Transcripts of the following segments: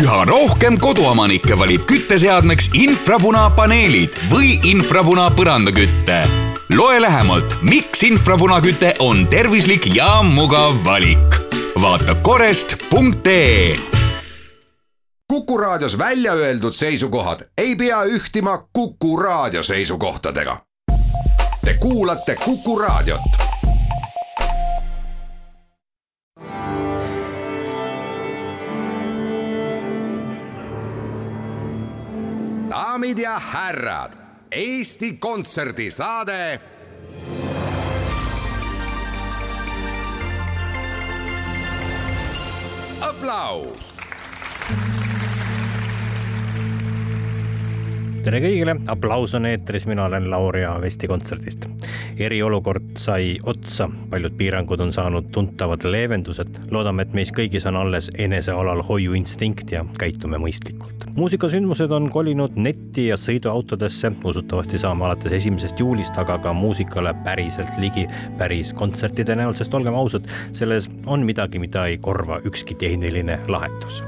üha rohkem koduomanikke valib kütteseadmeks infrapunapaneelid või infrapuna põrandaküte. loe lähemalt, miks infrapunaküte on tervislik ja mugav valik. vaata korest.ee Kuku Raadios välja öeldud seisukohad ei pea ühtima Kuku Raadio seisukohtadega. Te kuulate Kuku Raadiot. Daamid ja härrad, Eesti Kontserdi saade aplaus tere kõigile, aplaus on eetris, mina olen Lauri Aav Eesti Kontserdist. eriolukord sai otsa, paljud piirangud on saanud tuntavad leevendused. loodame, et meis kõigis on alles enesealalhoiu instinkt ja käitume mõistlikult. muusikasündmused on kolinud netti ja sõiduautodesse, usutavasti saame alates esimesest juulist aga ka muusikale päriselt ligi päris kontsertide näol, sest olgem ausad, selles on midagi, mida ei korva ükski tehniline lahendus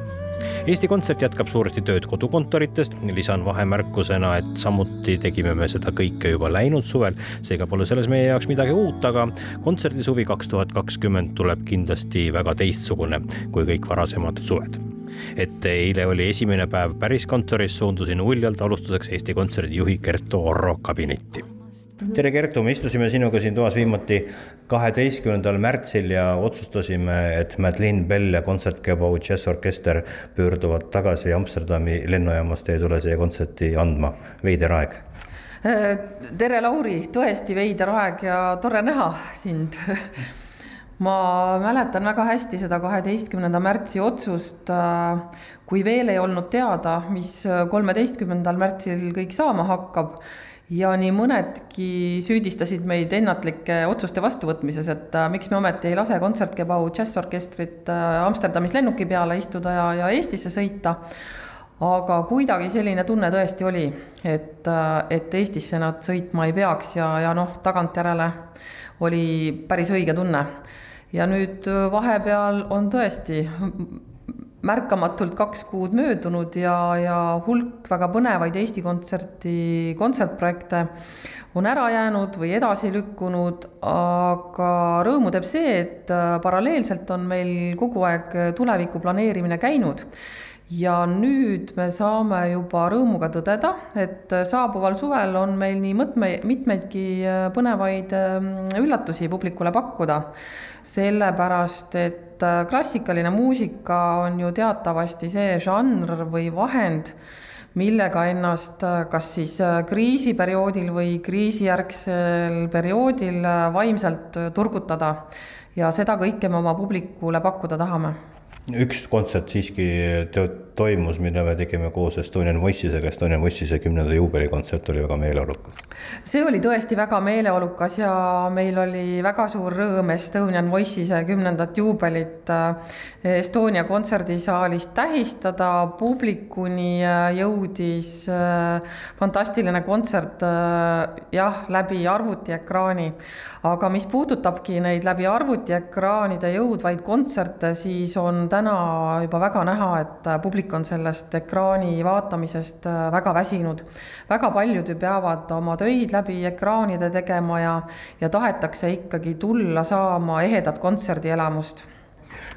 Eesti Kontsert jätkab suuresti tööd kodukontoritest, lisan vahemärkusena, et samuti tegime me seda kõike juba läinud suvel, seega pole selles meie jaoks midagi uut, aga kontserdisuvi kaks tuhat kakskümmend tuleb kindlasti väga teistsugune kui kõik varasemad suved. Et eile oli esimene päev päris kontoris, suundusin uljalt alustuseks Eesti Kontserdi juhi Kertu Orro kabinetti tere, Kertu, me istusime sinuga siin toas viimati kaheteistkümnendal märtsil ja otsustasime, et Madeleine Bell ja Kontsertgebau džässorkester pöörduvad tagasi Amsterdami lennujaamast ja ei tule siia kontserti andma. veider aeg. tere, Lauri, tõesti veider aeg ja tore näha sind. Ma mäletan väga hästi seda kaheteistkümnenda märtsi otsust, kui veel ei olnud teada, mis kolmeteistkümnendal märtsil kõik saama hakkab ja nii mõnedki süüdistasid meid ennatlike otsuste vastuvõtmises, et äh, miks me ometi ei lase Kontsertgebau džässorkestrit äh, Amsterdamis lennuki peale istuda ja, ja Eestisse sõita. aga kuidagi selline tunne tõesti oli, et, äh, et Eestisse nad sõitma ei peaks ja, ja noh, tagantjärele oli päris õige tunne. ja nüüd vahepeal on tõesti märkamatult kaks kuud möödunud ja, ja hulk väga põnevaid Eesti Kontserti kontsertprojekte on ära jäänud või edasi lükkunud, aga rõõmu teeb see, et äh, paralleelselt on meil kogu aeg tuleviku planeerimine käinud ja nüüd me saame juba rõõmuga tõdeda, et saabuval suvel on meil nii mõtme, mitmeidki äh, põnevaid ähm, üllatusi publikule pakkuda. sellepärast, et äh, klassikaline muusika on ju teatavasti see žanr või vahend, millega ennast äh, kas siis kriisiperioodil või kriisijärgsel perioodil vaimselt turgutada. ja seda kõike me oma publikule pakkuda tahame üks kontsert siiski toimus, mida me tegime koos Estonian Voice'isega, Estonian Voice'ise kümnenda juubelikontsert oli väga meeleolukas. see oli tõesti väga meeleolukas ja meil oli väga suur rõõm Estonian Voice'ise kümnendat juubelit äh, Estonia kontserdisaalis tähistada, publikuni äh, jõudis äh, fantastiline kontsert jah, läbi arvutiekraani. aga mis puudutabki neid läbi arvutiekraanide jõudvaid kontserte, siis on täna juba väga näha, et publik on sellest ekraani vaatamisest äh, väga väsinud. väga paljud ju peavad oma töid läbi ekraanide tegema ja, ja tahetakse ikkagi tulla saama ehedat kontserdielamust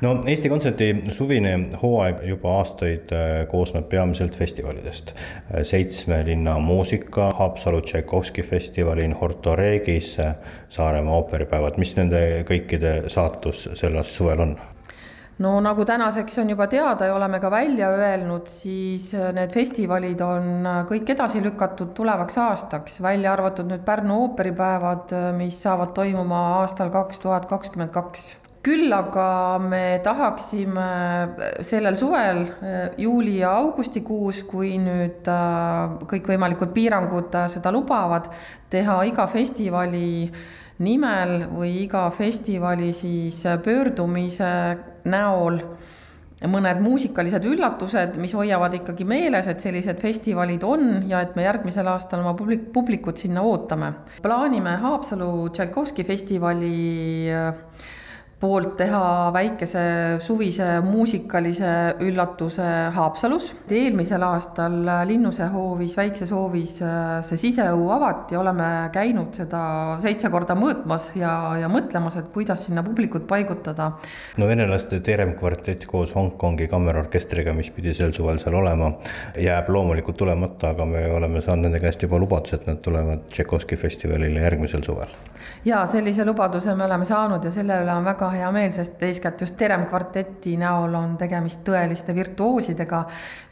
no Eesti Kontserdi suvine hooaeg juba aastaid äh, koosneb peamiselt festivalidest. Äh, seitsme linna muusika, Haapsalu Tšaikovski festivalil, Horto Regis, Saaremaa ooperipäevad, mis nende kõikide saatus sellel suvel on? No nagu tänaseks on juba teada ja oleme ka välja öelnud, siis äh, need festivalid on äh, kõik edasi lükatud tulevaks aastaks, välja arvatud nüüd Pärnu ooperipäevad, äh, mis saavad toimuma aastal kaks tuhat kakskümmend kaks. Küll aga me tahaksime sellel suvel, juuli ja augustikuus, kui nüüd kõikvõimalikud piirangud seda lubavad, teha iga festivali nimel või iga festivali siis pöördumise näol mõned muusikalised üllatused, mis hoiavad ikkagi meeles, et sellised festivalid on ja et me järgmisel aastal oma publik, publikut sinna ootame. plaanime Haapsalu Tšaikovski festivali äh, poolt teha väikese suvise muusikalise üllatuse Haapsalus. eelmisel aastal Linnuse hoovis, väikses hoovis see siseõu avati, oleme käinud seda seitse korda mõõtmas ja, ja mõtlemas, et kuidas sinna publikut paigutada. no venelaste Terem kvartett koos Hongkongi kammerorkestriga, mis pidi sel suvel seal olema, jääb loomulikult tulemata, aga me oleme saanud nende käest juba lubaduse, et nad tulevad Tšaikovski festivalile järgmisel suvel. ja sellise lubaduse me oleme saanud ja selle üle on väga hea meel, sest eeskätt just Terem kvarteti näol on tegemist tõeliste virtuoosidega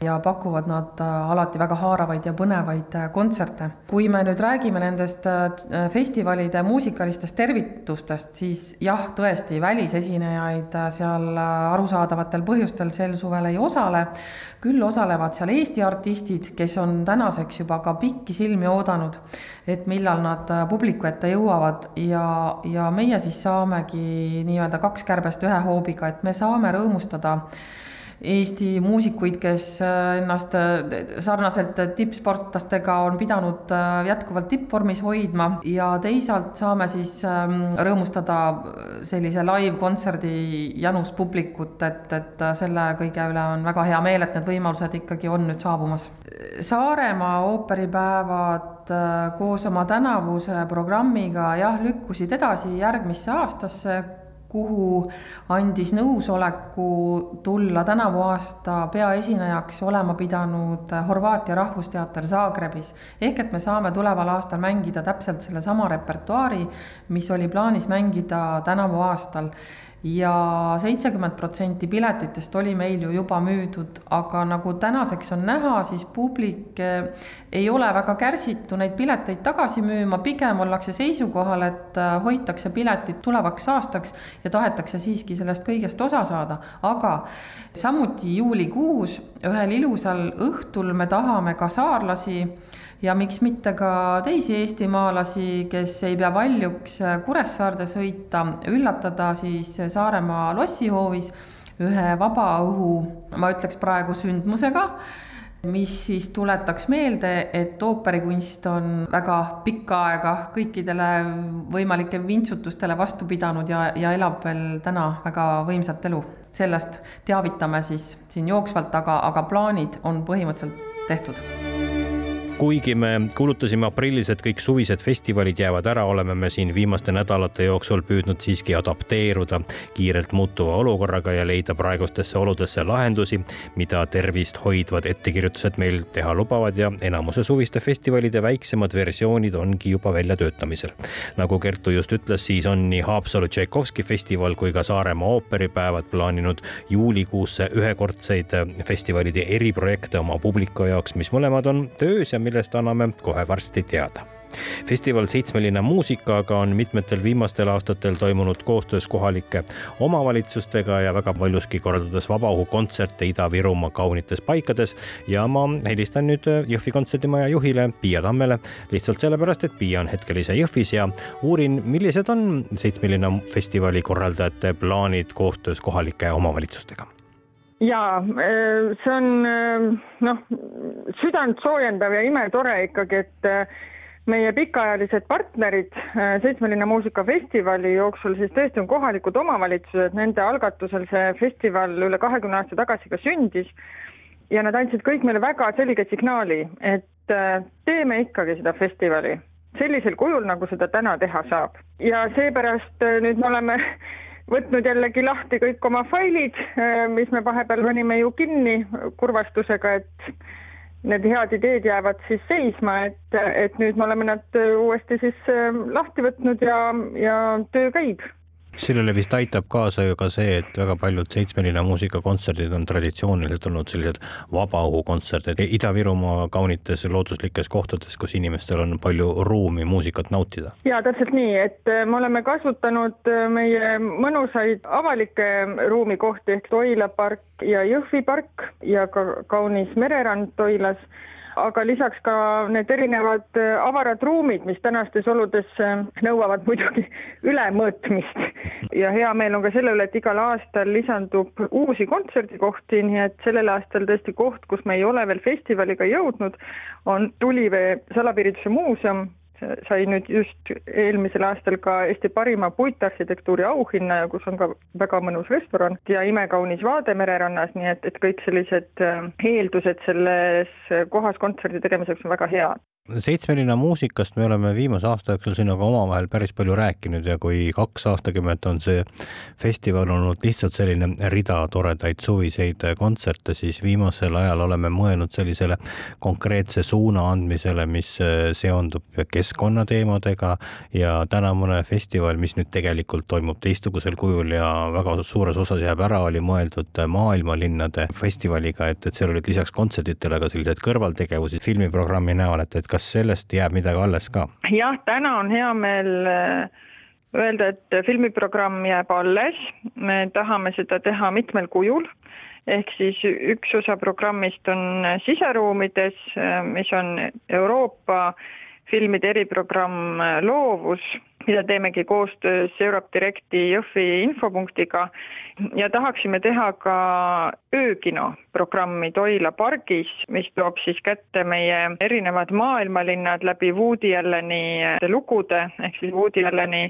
ja pakuvad nad äh, alati väga haaravaid ja põnevaid äh, kontserte. kui me nüüd räägime nendest äh, festivalide muusikalistest tervitustest, siis jah, tõesti, välisesinejaid seal arusaadavatel põhjustel sel suvel ei osale, küll osalevad seal Eesti artistid, kes on tänaseks juba ka pikki silmi oodanud, et millal nad publiku ette jõuavad ja, ja meie siis saamegi nii-öelda kaks kärbest ühe hoobiga, et me saame rõõmustada Eesti muusikuid, kes äh, ennast äh, sarnaselt tippsportlastega on pidanud äh, jätkuvalt tippvormis hoidma ja teisalt saame siis ähm, rõõmustada sellise live-kontserdi janus publikut, et, et selle kõige üle on väga hea meel, et need võimalused ikkagi on nüüd saabumas. Saaremaa ooperipäevad koos oma tänavuse programmiga jah, lükkusid edasi järgmisse aastasse kuhu andis nõusoleku tulla tänavu aasta peaesinejaks olema pidanud Horvaatia Rahvusteater Zagrebis. ehk et me saame tuleval aastal mängida täpselt sellesama repertuaari, mis oli plaanis mängida tänavu aastal ja seitsekümmend protsenti piletitest oli meil ju juba müüdud, aga nagu tänaseks on näha, siis publik eh, ei ole väga kärsitu neid pileteid tagasi müüma, pigem ollakse seisukohal, et eh, hoitakse piletid tulevaks aastaks ja tahetakse siiski sellest kõigest osa saada, aga samuti juulikuus ühel ilusal õhtul me tahame ka saarlasi ja miks mitte ka teisi eestimaalasi, kes ei pea valjuks Kuressaarde sõita, üllatada siis Saaremaa lossihoovis ühe vabaõhu, ma ütleks praegu sündmusega, mis siis tuletaks meelde, et ooperikunst on väga pikka aega kõikidele võimalike vintsutustele vastu pidanud ja, ja elab veel täna väga võimsat elu. sellest teavitame siis siin jooksvalt, aga, aga plaanid on põhimõtteliselt tehtud kuigi me kuulutasime aprillis, et kõik suvised festivalid jäävad ära, oleme me siin viimaste nädalate jooksul püüdnud siiski adapteeruda kiirelt muutuva olukorraga ja leida praegustesse oludesse lahendusi, mida tervist hoidvad ettekirjutused meil teha lubavad ja enamuse suviste festivalide väiksemad versioonid ongi juba väljatöötamisel. nagu Kertu just ütles, siis on nii Haapsalu Tšaikovski festival kui ka Saaremaa ooperipäevad plaaninud juulikuusse ühekordseid festivalide eriprojekte oma publiku jaoks, mis mõlemad on töös ja millest anname kohe varsti teada festival Seitsmeline muusikaga on mitmetel viimastel aastatel toimunud koostöös kohalike omavalitsustega ja väga paljuski korraldades vabaõhukontserte Ida-Virumaa kaunites paikades. ja ma helistan nüüd Jõhvi kontserdimaja juhile Piia Tammele lihtsalt sellepärast, et Piia on hetkel ise Jõhvis ja uurin, millised on Seitsmeline festivali korraldajate plaanid koostöös kohalike omavalitsustega jaa, äh, see on äh, noh, südant soojendav ja imetore ikkagi, et äh, meie pikaajalised partnerid Seitsmelinna muusikafestivali jooksul siis tõesti on kohalikud omavalitsused, nende algatusel see festival üle kahekümne aasta tagasi ka sündis ja nad andsid kõik meile väga selge signaali, et teeme ikkagi seda festivali sellisel kujul, nagu seda täna teha saab. ja seepärast nüüd me oleme võtnud jällegi lahti kõik oma failid, äh, mis me vahepeal panime ju kinni kurvastusega, et need head ideed jäävad siis seisma, et, et nüüd me oleme nad uuesti siis äh, lahti võtnud ja, ja töö käib sellele vist aitab kaasa ju ka see, et väga paljud seitsmeline muusikakontserdid on traditsiooniliselt olnud sellised vabaõhukontserdid Ida-Virumaa kaunites looduslikes kohtades, kus inimestel on palju ruumi muusikat nautida. ja täpselt nii, et äh, me oleme kasutanud äh, meie mõnusaid avalikke ruumikohti ehk Toila park ja Jõhvi park ja ka kaunis mererand Toilas aga lisaks ka need erinevad äh, avarad ruumid, mis tänastes oludes äh, nõuavad muidugi ülemõõtmist. ja hea meel on ka selle üle, et igal aastal lisandub uusi kontserdikohti, nii et sellel aastal tõesti koht, kus me ei ole veel festivaliga jõudnud, on Tulivee salapiirituse muuseum, sai nüüd just eelmisel aastal ka Eesti parima puitarhitektuuri auhinna ja kus on ka väga mõnus restoran ja imekaunis vaade mererannas, nii et, et kõik sellised äh, eeldused selles kohas kontserdi tegemiseks on väga head seitsmelinna muusikast me oleme viimase aasta jooksul sinuga omavahel päris palju rääkinud ja kui kaks aastakümmet on see festival olnud lihtsalt selline rida toredaid suviseid kontserte, siis viimasel ajal oleme mõelnud sellisele konkreetse suuna andmisele, mis seondub keskkonnateemadega ja tänavune festival, mis nüüd tegelikult toimub teistsugusel kujul ja väga suures osas jääb ära, oli mõeldud maailmalinnade festivaliga, et, et seal olid lisaks kontsertidele ka sellised kõrvaltegevusi filmiprogrammi näol, et, et kas sellest jääb midagi alles ka? jah, täna on hea meel äh, öelda, et filmiprogramm jääb alles, me tahame seda teha mitmel kujul, ehk siis üks osa programmist on siseruumides, äh, mis on Euroopa filmide eriprogramm Loovus mida teemegi koostöös Europe Directi Jõhvi infopunktiga. Ja tahaksime teha ka öökino programmi Toila pargis, mis toob siis kätte meie erinevad maailmalinnad läbi Woody Alleni lugude, ehk siis Woody Alleni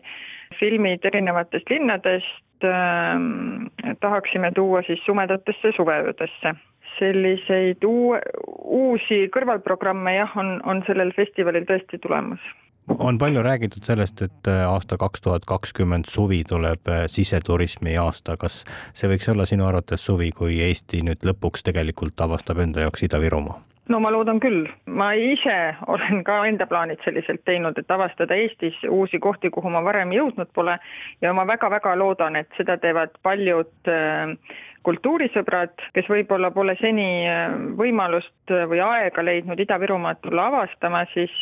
filmid erinevatest linnadest. Äh, tahaksime tuua siis sumedatesse suveöödesse. Selliseid uue, uusi kõrvalprogramme jah, on, on sellel festivalil tõesti tulemas on palju räägitud sellest, et äh, aasta kaks tuhat kakskümmend suvi tuleb äh, siseturismi aasta. kas see võiks olla sinu arvates suvi, kui Eesti nüüd lõpuks tegelikult avastab enda jaoks Ida-Virumaa? no ma loodan küll, ma ise olen ka enda plaanid selliselt teinud, et avastada Eestis uusi kohti, kuhu ma varem jõudnud pole ja ma väga-väga loodan, et seda teevad paljud äh, kultuurisõbrad, kes võib-olla pole seni äh, võimalust äh, või aega leidnud Ida-Virumaad tulla avastama, siis,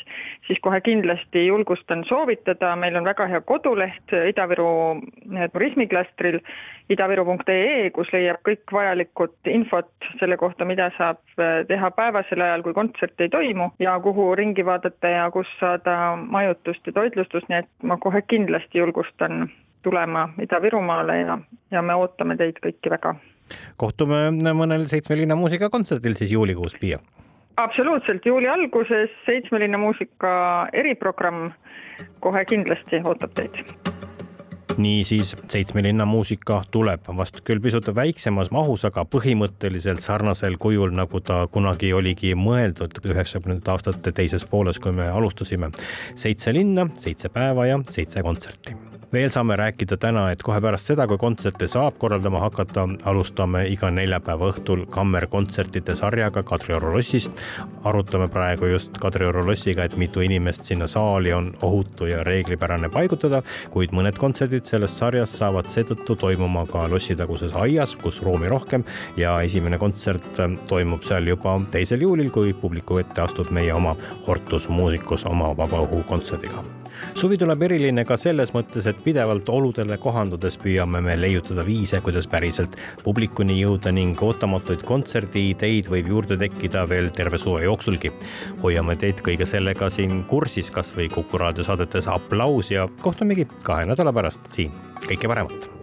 siis kohe kindlasti julgustan soovitada, meil on väga hea koduleht äh, Ida-Viru turismiklastril idaviru.ee, kus leiab kõik vajalikud infot selle kohta, mida saab teha päevasel ajal, kui kontserte ei toimu ja kuhu ringi vaadata ja kus saada majutust ja toitlustust, nii et ma kohe kindlasti julgustan tulema Ida-Virumaale ja, ja me ootame teid kõiki väga kohtume mõnel Seitsme linna muusikakontserdil siis juulikuus, Piia. absoluutselt, juuli alguses Seitsme linna muusika eriprogramm kohe kindlasti ootab teid niisiis Seitsme linna muusika tuleb vast küll pisut väiksemas mahus, aga põhimõtteliselt sarnasel kujul, nagu ta kunagi oligi mõeldud üheksakümnendate aastate teises pooles, kui me alustasime. seitse linna, seitse päeva ja seitse kontserti veel saame rääkida täna, et kohe pärast seda, kui kontserte saab korraldama hakata, alustame iga neljapäeva õhtul kammerkontsertide sarjaga Kadrioru lossis. arutame praegu just Kadrioru lossiga, et mitu inimest sinna saali on ohutu ja reeglipärane paigutada, kuid mõned kontserdid sellest sarjast saavad seetõttu toimuma ka lossitaguses aias, kus ruumi rohkem ja esimene kontsert toimub seal juba teisel juulil, kui publiku ette astub meie oma Hortus Musicus oma vabaõhukontserdiga suvi tuleb eriline ka selles mõttes, et pidevalt oludele kohandudes püüame me leiutada viise, kuidas päriselt publikuni jõuda ning ootamatuid kontserdiideid võib juurde tekkida veel terve suve jooksulgi. hoiame teid kõige sellega siin kursis, kasvõi Kuku raadio saadetes Applaus ja kohtumegi kahe nädala pärast siin. kõike paremat.